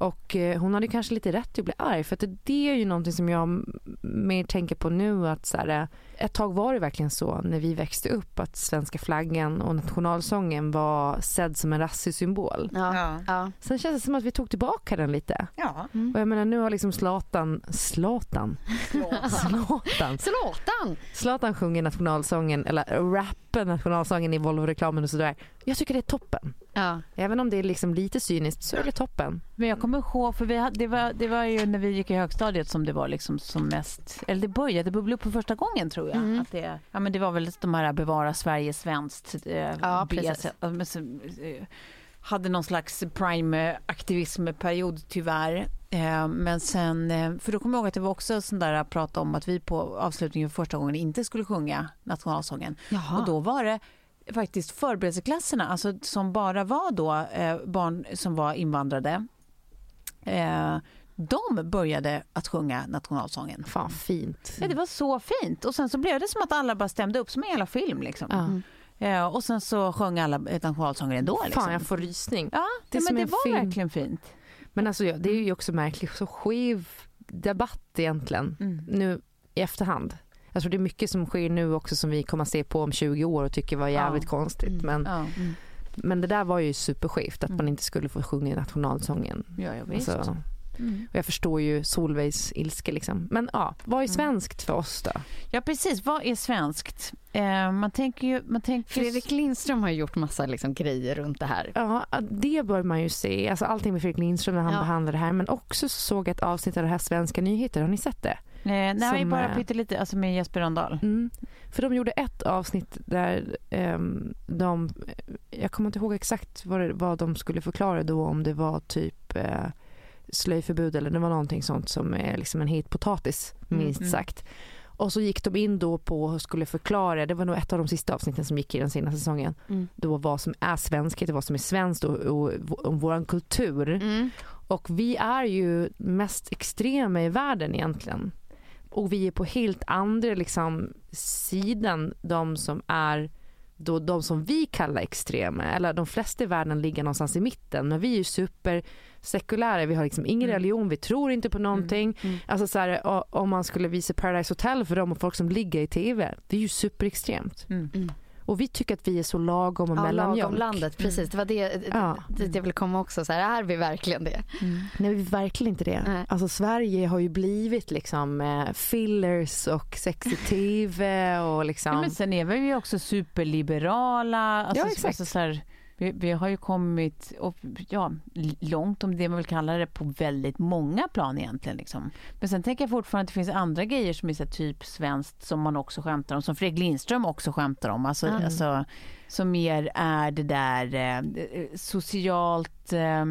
Och eh, hon hade ju kanske lite rätt att bli arg för att det, är ju någonting som jag mer tänker på nu att så här, eh, ett tag var det verkligen så när vi växte upp att svenska flaggan och nationalsången var sedd som en rassig symbol. Ja. Ja. Sen känns det som att vi tog tillbaka den lite. Ja. Och jag menar nu har liksom Zlatan, Zlatan, Zlatan, Zlatan! Zlatan sjunger nationalsången eller rappar nationalsången i Volvo-reklamen och sådär. Jag tycker det är toppen. Ja. Även om det är liksom lite cyniskt så är det toppen. Men jag kommer ihåg, för vi hade, det, var, det var ju när vi gick i högstadiet som det var liksom som mest, eller det började bubbla upp för första gången tror jag. Mm. Att det, ja, men det var väl de här bevara Sverige svenskt. Eh, Ja, BS, eh, hade någon slags prime-aktivismperiod tyvärr. Eh, men sen, eh, för då kommer jag ihåg att det var också sån där prat om att vi på avslutningen för första gången inte skulle sjunga nationalsången. Jaha. Och då var det faktiskt förberedelseklasserna, alltså som bara var då eh, barn som var invandrade. Eh, de började att sjunga nationalsången. Fan fint. Ja, det var så fint. Och sen så blev det som att alla bara stämde upp som en hela film. Liksom. Ja. Eh, och sen så sjöng alla nationalsånger ändå. Liksom. Fan jag får rysning. Ja, Det som men en det var film. verkligen fint. Men alltså ja, det är ju också märkligt, så skiv debatt egentligen Mm. nu i efterhand. Jag tror det är mycket som sker nu också som vi kommer att se på om 20 år och tycker var jävligt Ja. konstigt. Mm. Men, Ja, men det där var ju superskevt att Mm. man inte skulle få sjunga nationalsången. ja, ja visst. Alltså, Mm. och jag förstår ju Solveigs ilska liksom. Men ja, vad är Mm. svenskt för oss då? Ja, precis. Vad är svenskt? Eh, man tänker ju... Man tänker... Fredrik Lindström har gjort massa liksom grejer runt det här. Ja, det bör man ju se. Alltså allting med Fredrik Lindström när han Ja. behandlar det här. Men också så såg jag ett avsnitt av det här Svenska nyheter. Har ni sett det? Eh, nej, som, bara eh, pyttelite, alltså med Jesper Rönndahl. Mm. För de gjorde ett avsnitt där ehm, de, jag kommer inte ihåg exakt vad, det, vad de skulle förklara då om det var typ eh, slöjförbud eller det var någonting sånt som är liksom en het potatis minst Mm. sagt. Och så gick de in då på och skulle förklara, det var nog ett av de sista avsnitten som gick i den senaste säsongen, Mm. då vad som är svenskhet och vad som är svenskt och, och, och om vår kultur. Mm. Och vi är ju mest extrema i världen egentligen. Och vi är på helt andra liksom, sidan de som är då de som vi kallar extrema. Eller de flesta i världen ligger någonstans i mitten. Men vi är ju supersekulära. Vi har liksom ingen Mm. religion, vi tror inte på någonting. Mm. Alltså så här, om man skulle visa Paradise Hotel för dem och folk som ligger i TV. Det är ju superextremt. Mm. Mm. Och vi tycker att vi är så lagom och Ja, mellanmjölk. lagom landet, precis. Det var det, Ja. det jag ville komma också. Så här, är vi verkligen det? Nej, vi är verkligen inte det. Nej. Alltså Sverige har ju blivit liksom eh, fillers och sexy TV och liksom. Ja, men sen är vi ju också superliberala. Alltså, Ja, exakt. Alltså, så här, vi, vi har ju kommit och, ja, långt, om det man vill kalla det, på väldigt många plan egentligen. Liksom. Men sen tänker jag fortfarande att det finns andra grejer som är så typ svenskt som man också skämtar om, som Fredrik Lindström också skämtar om. Alltså, Mm. alltså, som mer är det där eh, socialt... Eh,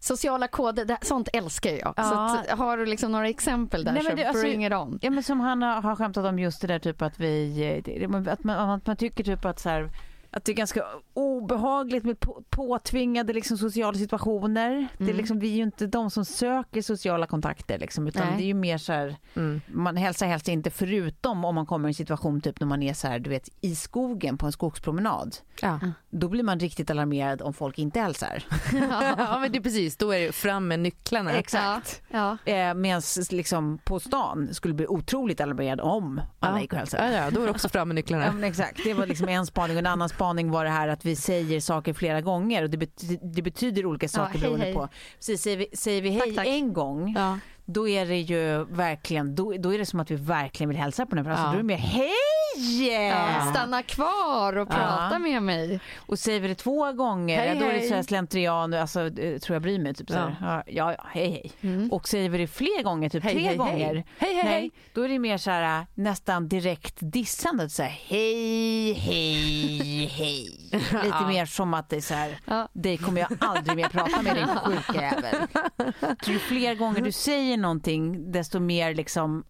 Sociala koder, det, sånt älskar jag. Ja. Så att, har du liksom några exempel där Nej, så det- alltså- bring it on. Ja men som han har, har skämtat om just det där typ att vi, det- att man, att man tycker typ att så här, att det är ganska obehagligt med på, påtvingade liksom, sociala situationer. Mm. Det är liksom, vi är ju inte de som söker sociala kontakter liksom, utan Nej. det är ju mer så här, Mm. man hälsar helst inte förutom om man kommer i en situation typ när man är så här, du vet, i skogen på en skogspromenad. Ja. Då blir man riktigt alarmerad om folk inte hälsar. ja men det är precis, då är det fram med nycklarna. Exakt. Ja. Eh, Medan liksom, på stan skulle bli otroligt alarmerad om alla gick och hälsade. Ja, ja, då är det också fram med nycklarna. Ja, exakt, det var liksom en spaning och en annan spaning var det här att vi säger saker flera gånger och det, bety- det betyder olika saker hej, beroende hej. på. Precis, säger vi, säger vi hej Tack, tack. en gång Ja. då är det ju verkligen, då, då är det som att vi verkligen vill hälsa på den personen. Ja. Då är det mer hej! Ja, stanna kvar och prata Ja. med mig. Och säger vi det två gånger, Hej, då är det hej. så här slentrian, alltså, eh, tror jag bryr mig. Typ så här. Ja. Ja, ja, hej hej. Mm. Och säger vi det fler gånger, typ Hej, tre hej, hej. gånger, Hej, hej, nej, hej. då är det mer så här äh, nästan direkt dissande. Så här, hej, hej, hej. Lite mer som att det är så här, dig kommer jag aldrig mer prata med din sjuka jävel. Så ju fler gånger du säger någonting, desto mer liksom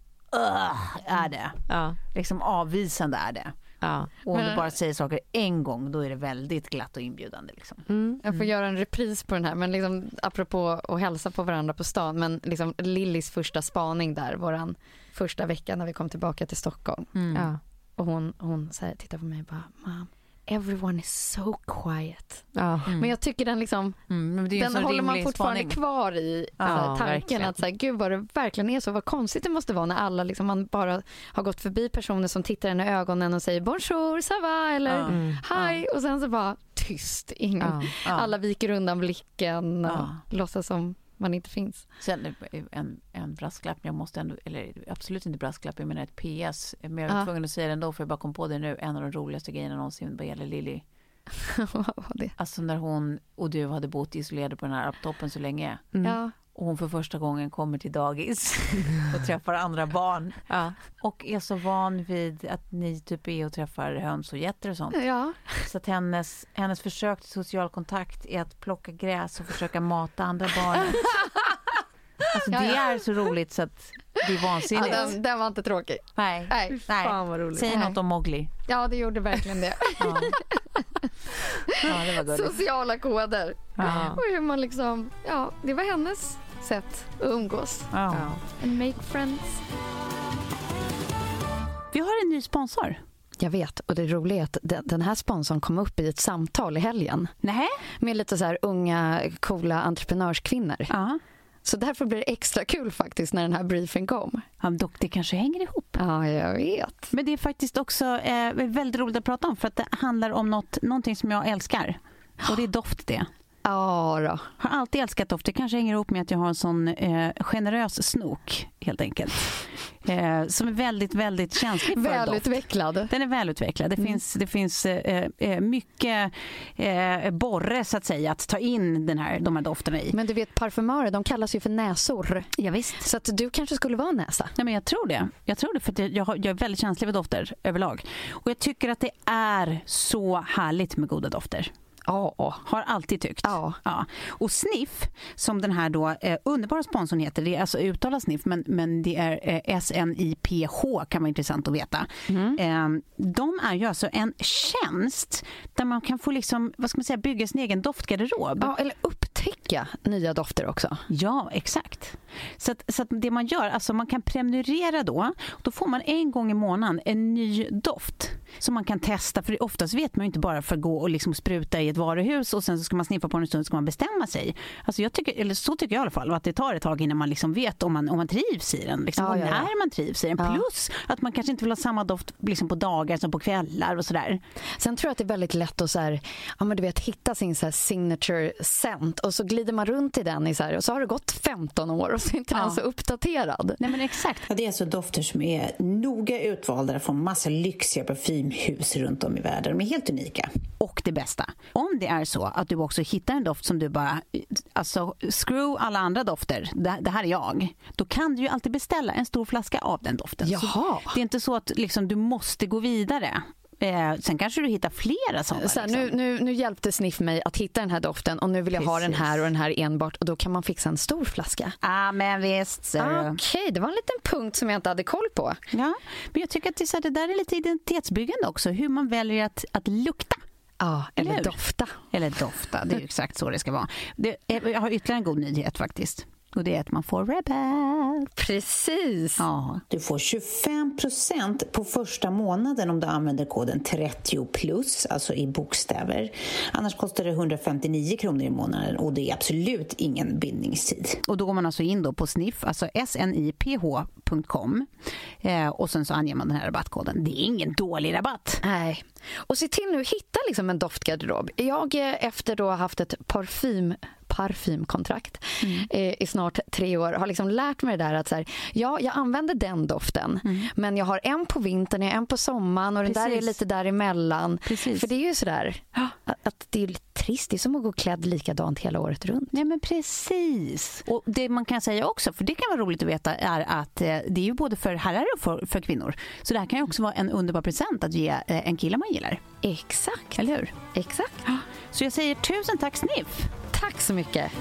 är det. Ja. Liksom avvisande är det. Ja. Och om Men- du bara säger saker en gång, då är det väldigt glatt och inbjudande. Liksom. Mm. Jag får göra en repris på den här, men liksom, apropå att hälsa på varandra på stan. Men liksom Lillis första spaning där, våran första vecka när vi kom tillbaka till Stockholm. Ja. Och hon, hon så här, tittar på mig och bara, Mom, everyone is so quiet. Ja. Men jag tycker den liksom, Mm, den håller man fortfarande spaning. kvar i Ja, så här, tanken verkligen. att så här, gud vad det verkligen är så, vad konstigt det måste vara när alla liksom, man bara har gått förbi personer som tittar en i ögonen och säger bonjour, ça va eller Ja. Mm. hi och sen så bara tyst, ingen, Ja. Ja. alla viker undan blicken och Ja. låtsas som man inte finns. Sen en, en brasklapp, jag måste ändå, eller absolut inte brasklapp, jag menar ett PS. Men jag är Ja. tvungen att säga det ändå för jag bara kom på det nu. En av de roligaste grejerna någonsin vad gäller Lilly. Vad var det? Alltså när hon och du hade bott isolerade på den här apptoppen så länge. Mm. Ja. Och hon för första gången kommer till dagis och träffar andra barn. Ja. Och är så van vid att ni typ är och träffar höns och getter och sånt. ja. Så att hennes, hennes försök till social kontakt är att plocka gräs och försöka mata andra barn. Alltså det är så roligt så att det är ja vansinnigt. den, den var inte tråkig. Nej. Nej. Fan vad roligt. Säg något om Mowgli. Ja, det gjorde verkligen det. Ja. ja, det var. Sociala koder. Ja. Och hur man liksom, ja, det var hennes sätt att umgås. Ja. Ja. And make friends. Vi har en ny sponsor. Jag vet, och det roliga är att den, här sponsorn kom upp i ett samtal i helgen Nej. med lite så här unga, coola entreprenörskvinnor. Ja. Så därför blir det extra kul faktiskt när den här briefen kom. ja, dock det kanske hänger ihop. Ja, jag vet. Men det är faktiskt också eh, väldigt roligt att prata om för att det handlar om något, någonting som jag älskar. Och det är doft det. Ja då. Har alltid älskat doft. Det kanske hänger ihop med att jag har en sån eh, generös snok helt enkelt. Eh, som är väldigt, väldigt känslig för doft. Välutvecklad. Den är välutvecklad. Det finns, det finns eh, eh, mycket eh, borre så att säga att ta in den här, de här dofterna i. Men du vet parfymörer, de kallas ju för näsor. Ja, visst. Så att du kanske skulle vara en näsa. Nej, men jag tror det. Jag tror det för jag, jag, jag är väldigt känslig för dofter överlag. Och jag tycker att det är så härligt med goda dofter. Ja. Har alltid tyckt. Ja. Ja. Och Sniff, som den här då, eh, underbara sponsorn heter, det är alltså uttalat Sniff, men, men det är eh, S-N-I-P-H kan vara intressant att veta. Eh, de är ju alltså en tjänst där man kan få liksom, vad ska man säga, bygga sin egen doftgarderob. ja, eller upptäcka nya dofter också. Ja, exakt. Så, att, så att det man gör, alltså man kan prenumerera då. Då får man en gång i månaden en ny doft som man kan testa. För oftast vet man inte bara för att gå och liksom spruta i ett varuhus och sen så ska man sniffa på den en stund ska man bestämma sig. Alltså jag tycker, eller så tycker jag i alla fall, att det tar ett tag innan man liksom vet om man, om man trivs i den. Liksom, Ja, och ja, ja. när man trivs i den. Ja. Plus att man kanske inte vill ha samma doft liksom på dagar som på kvällar och sådär. Sen tror jag att det är väldigt lätt att så här, ja, men du vet, hitta sin så här signature scent och så glider man runt i den i så här, och så har det gått 15 år och så är inte Ja. den så uppdaterad. Nej men exakt. Ja, det är alltså dofter som är noga utvalda från massa lyxiga parfymhus runt om i världen. De är helt unika. Och det bästa, om det är så att du också hittar en doft som du bara, alltså screw alla andra dofter, det, det här är jag. Då kan du ju alltid beställa en stor flaska av den doften. Så Jaha. det är inte så att liksom, du måste gå vidare. Eh, sen kanske du hittar flera sådana. Så här, liksom. nu, nu, nu hjälpte Sniff mig att hitta den här doften och nu vill jag ha den här och den här enbart och då kan man fixa en stor flaska. Ja men visst. Okej, det var en liten punkt som jag inte hade koll på. Ja, men jag tycker att det, så här, det där är lite identitetsbyggande också, hur man väljer att, att lukta. Ja, eller, Eller dofta. Eller dofta, det är exakt så det ska vara. Det, jag har ytterligare en god nyhet faktiskt. Och det är att man får rabatt. Precis. Ja. Du får 25% på första månaden om du använder koden 30 plus, alltså i bokstäver. Annars kostar det 159 kronor i månaden och det är absolut ingen bindningstid. Och då går man alltså in då på sniff, alltså sniph.com eh, och sen så anger man den här rabattkoden. Det är ingen dålig rabatt. Nej. Och se till nu att hitta liksom en doftgarderob. Jag eh, efter då haft ett parfym parfymkontrakt eh, i snart tre år har liksom lärt mig det där att så här, ja, jag använder den doften men jag har en på vintern, jag en på sommaren och den där är Precis. lite däremellan. Precis. För det är ju sådär att, att det är trist, det är som att gå klädd likadant hela året runt. Nej men precis. Och det man kan säga också, för det kan vara roligt att veta, är att eh, det är ju både för herrar och för, för kvinnor. Så det här kan ju också vara en underbar present att ge eh, en kille man gillar. Exakt. Eller hur? Exakt. Så jag säger tusen tack Sniff. Tack så mycket.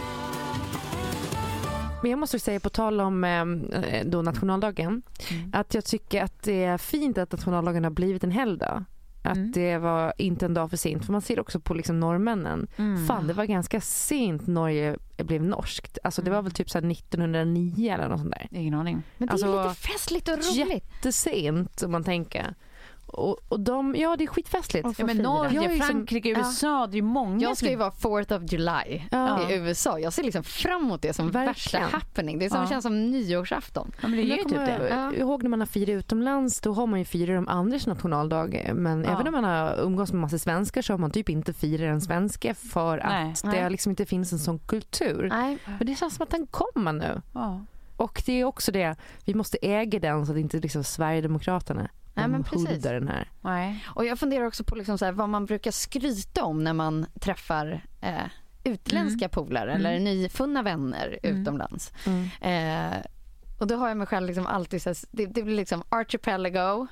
Men jag måste säga på tal om eh, då nationaldagen att jag tycker att det är fint att nationaldagen har blivit en helgdag. Att Mm. det var inte en dag för sent. För man ser också på liksom norrmännen. Fan det var ganska sent Norge blev norskt. Alltså det var väl typ så här 1909 eller något sånt där. Ingen aning. Men det är Alltså, lite festligt och roligt. Jättesent om man tänker. Och, och de, ja det är skitfestligt. Ja, men. Norge, Jag är ju som- Frankrike, ja. USA, det är många Jag ska ju vara 4th of July Ja. i USA. Jag ser liksom fram emot det som värsta happening. Det är som, Ja. känns som nyårsafton. Ja, men det är ju Jag typ det. Ja. ihåg när man har firat utomlands, då har man ju firat de andras nationaldag. Men Ja. även när man har umgås med massa svenskar så har man typ inte firat den svenska för att Nej. det liksom inte finns en sån kultur. Nej. Men det känns som att den kommer nu. Ja. Och det är också det, vi måste äga den så att inte liksom Sverigedemokraterna Nej, men precis. den här. Nej. Och jag funderar också på liksom så här, vad man brukar skryta om när man träffar eh, utländska polare eller nyfunna vänner utomlands. Eh, och då har jag mig själv liksom alltid så här, det, det blir liksom archipelago,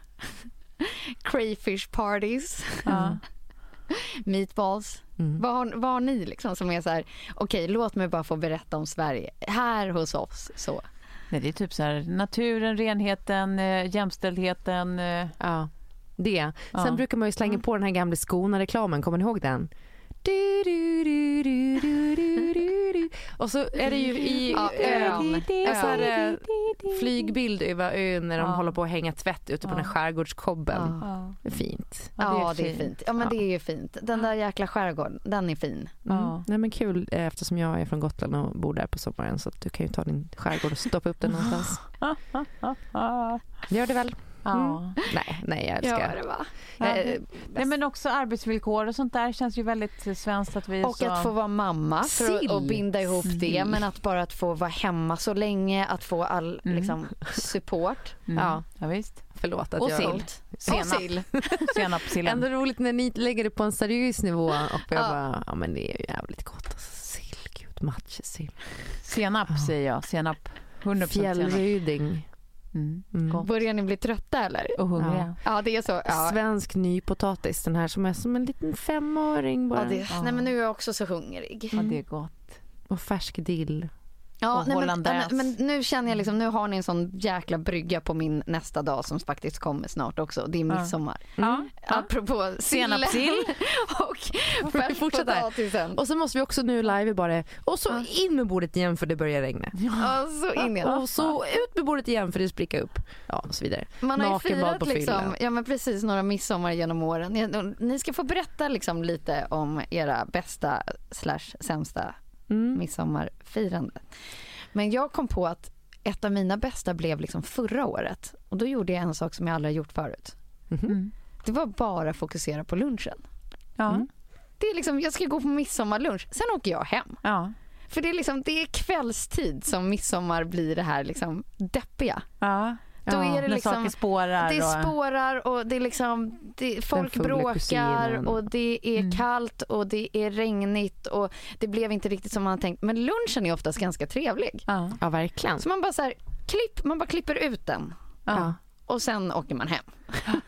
crayfish parties, meatballs. Mm. Vad, har, vad har ni liksom som är så här, okej låt mig bara få berätta om Sverige här hos oss. Så. Nej, det är typ så här naturen, renheten, eh, jämställdheten. eh, Ja, det. Sen Ja. brukar man ju slänga på den här gamla Skona-reklamen, kommer ni ihåg den? Du, du, du, du, du, du, du, du. Och så är det ju i Ja, ön. Och så är det Ön. flygbild över ön när de Ja. håller på att hänga tvätt ute på Ja. den här skärgårdskobben. Ja. Det är fint. Ja, det är fint. Ja, men det är ju fint. Den där jäkla skärgården, den är fin. Ja. Mm. Nej men kul eh, eftersom jag är från Gotland och bor där på sommaren så att du kan ju ta din skärgård och stoppa upp den någonstans. Gör det väl? Ja. Nej, nej jag älskar. det va? Ja, det- Nej, men också arbetsvillkor och sånt där känns ju väldigt svenskt att vi Och så... att få vara mamma för att, att binda ihop det. Sill. Men att bara att få vara hemma så länge, att få all liksom, support. Mm. Ja. ja, visst. Förlåt att Och jag... sill. Och Senap. sill. Senapssillen. Ändå roligt när ni lägger det på en seriös nivå och jag Ja. bara, ja men det är ju jävligt gott. Alltså, sill, gud, matjessill. Senap säger jag. Senap. 100% senap. Fjällryding. Mm. Mm. Börjar ni bli trötta eller? Och hungriga. Ja, det är så. Ja. Svensk nypotatis, den här som är som en liten femåring bara. Ja, det, nej, men nu är jag också så hungrig. Ja, det är gott. Och färsk dill. Ja, nej, men, ja, men, nu känner jag liksom, nu har ni en sån jäkla brygga på min nästa dag som faktiskt kommer snart också. Det är Ja. midsommar. Ja. Apropå sillen Senapssill. och färskpotatisen. Och så måste vi också nu live bara, och så in med bordet igen för det börjar regna. Och så in igen. Och så ut med bordet igen för det sprickar upp. Ja, och så vidare. Man har ju firat liksom, ja, men precis några midsommar genom åren. Ni- Ni ska få berätta liksom lite om era bästa slash sämsta Mm. midsommarfirande. Men jag kom på att ett av mina bästa blev liksom förra året. Och då gjorde jag en sak som jag aldrig gjort förut. Mm. Det var bara fokusera på lunchen. Ja. Mm. Det är liksom, jag ska gå på midsommarlunch, sen åker jag hem. Ja. För det är, liksom, det är kvällstid som midsommar blir det här liksom deppiga. Ja. Då är det liksom- saker spårar. Det och... spårar och det är liksom, det, folk bråkar och det är Mm. kallt och det är regnigt och det blev inte riktigt som man hade tänkt. Men lunchen är oftast ganska trevlig. Ja. Ja, verkligen. Så man bara så här, klipp, man bara klipper ut den Ja. och sen åker man hem.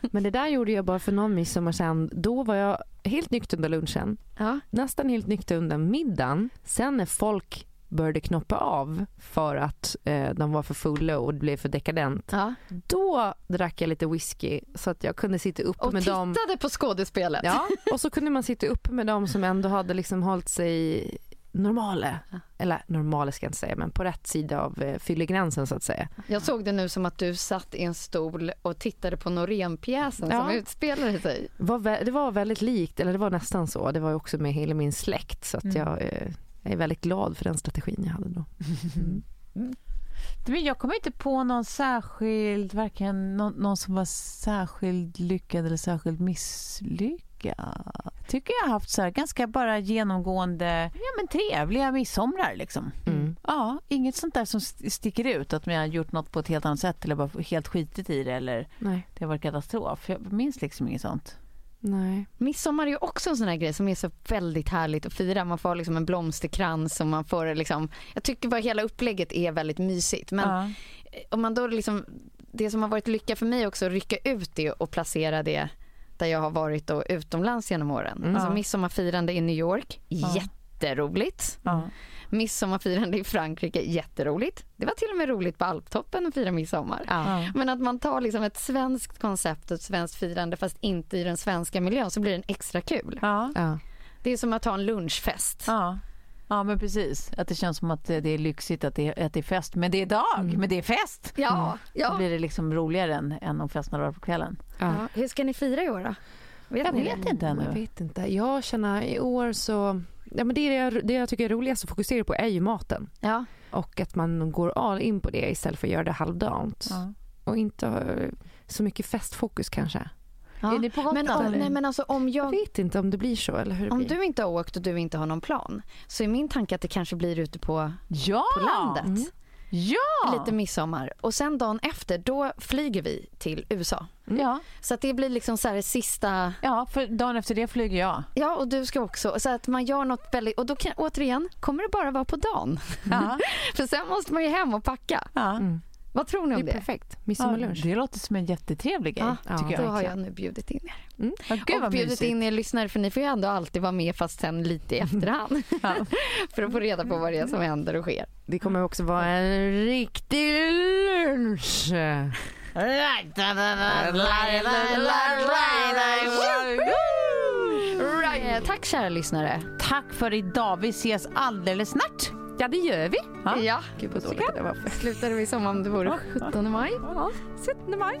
Men det där gjorde jag bara för någon midsommar sen. Då var jag helt nykter under lunchen. Ja. Nästan helt nykter under middagen. Sen när folk började knoppa av för att eh, de var för fulla och det blev för dekadent. Ja. Då drack jag lite whisky så att jag kunde sitta uppe Och med tittade dem. på skådespelet. Ja, och så kunde man sitta uppe med dem som ändå hade liksom hållit sig normala. Eller normala ska jag inte säga, men på rätt sida av eh, fyllegränsen så att säga. Jag såg det nu som att du satt i en stol och tittade på Norén-pjäsen Ja. som utspelade sig. Det var väldigt likt, eller det var nästan så. Det var också med hela min släkt så att Mm. jag, eh, jag är väldigt glad för den strategin jag hade då. Men jag kommer inte på någon särskild, varken någon, någon som var särskilt lyckad eller särskilt misslyckad. Jag tycker jag har haft så här ganska bara genomgående, ja men trevliga midsommar liksom. Mm. Ja, inget sånt där som st- sticker ut, att man har gjort något på ett helt annat sätt eller bara helt skitit i det eller Nej. det har varit katastrof. Jag minns liksom inget sånt. Nej. Midsommar är ju också en sån här grej som är så väldigt härligt att fira. Man får liksom en blomsterkrans och man får liksom, jag tycker bara hela upplägget är väldigt mysigt. Men ja. om man då liksom, det som har varit lycka för mig också att rycka ut det och placera det där jag har varit då utomlands genom åren. Mm. Alltså midsommarfirande i New York, Ja. jätteroligt. Ja. Midsommarfirande i Frankrike, jätteroligt. Det var till och med roligt på Alptoppen att fira midsommar. Ja. Men att man tar liksom ett svenskt koncept och ett svenskt firande fast inte i den svenska miljön så blir den extra kul. Ja. Ja. Det är som att ha en lunchfest. Ja. ja, men precis. Att det känns som att det är lyxigt, att det är, att det är fest. Men det är dag, men det är fest. Ja, Då ja. blir det liksom roligare än, än om festen varit på kvällen. Ja. Hur ska ni fira i år då? Vet Jag ni vet inte Jag ännu. vet inte. Jag känner i år så... Ja, men det, jag, det jag tycker är roligast att fokusera på är ju maten. Ja. Och att man går all in på det istället för att göra det halvdant. Ja. Och inte så mycket festfokus kanske. ja. Är ni på Gotland Men, om, eller? nej, men alltså om Jag jag vet inte om det blir så eller hur det om blir. du inte har åkt och du inte har någon plan så är min tanke att det kanske blir ute på, Ja! på landet. Mm. Ja! Lite midsommar. Och sen dagen efter då flyger vi till USA. Ja. Så att det blir liksom så här det sista ja, för dagen efter det flyger jag. Ja, och du ska också. Så att man gör något väldigt... Och då kan, återigen, kommer det bara vara på dagen. Ja. För sen måste man ju hem och packa. Ja. Mm. Vad tror ni Det om är det? perfekt. Ja, Midsommarlunch. det låter som en jättetrevlig grej, Ja, tycker Då jag. har jag nu bjudit in er. Ja, gud och bjudit mysigt. in er lyssnare för ni får ju ändå alltid vara med fast sen lite i efterhand. Ja. för att få reda på vad det är som händer och sker. Det kommer också vara en riktig lunch. Eh, Tack kära lyssnare. Tack för idag. Vi ses alldeles snart. Ja, det gör vi. Ja. Gud vad dåligt det var. slutade vi som om det vore 17 maj. 17 maj.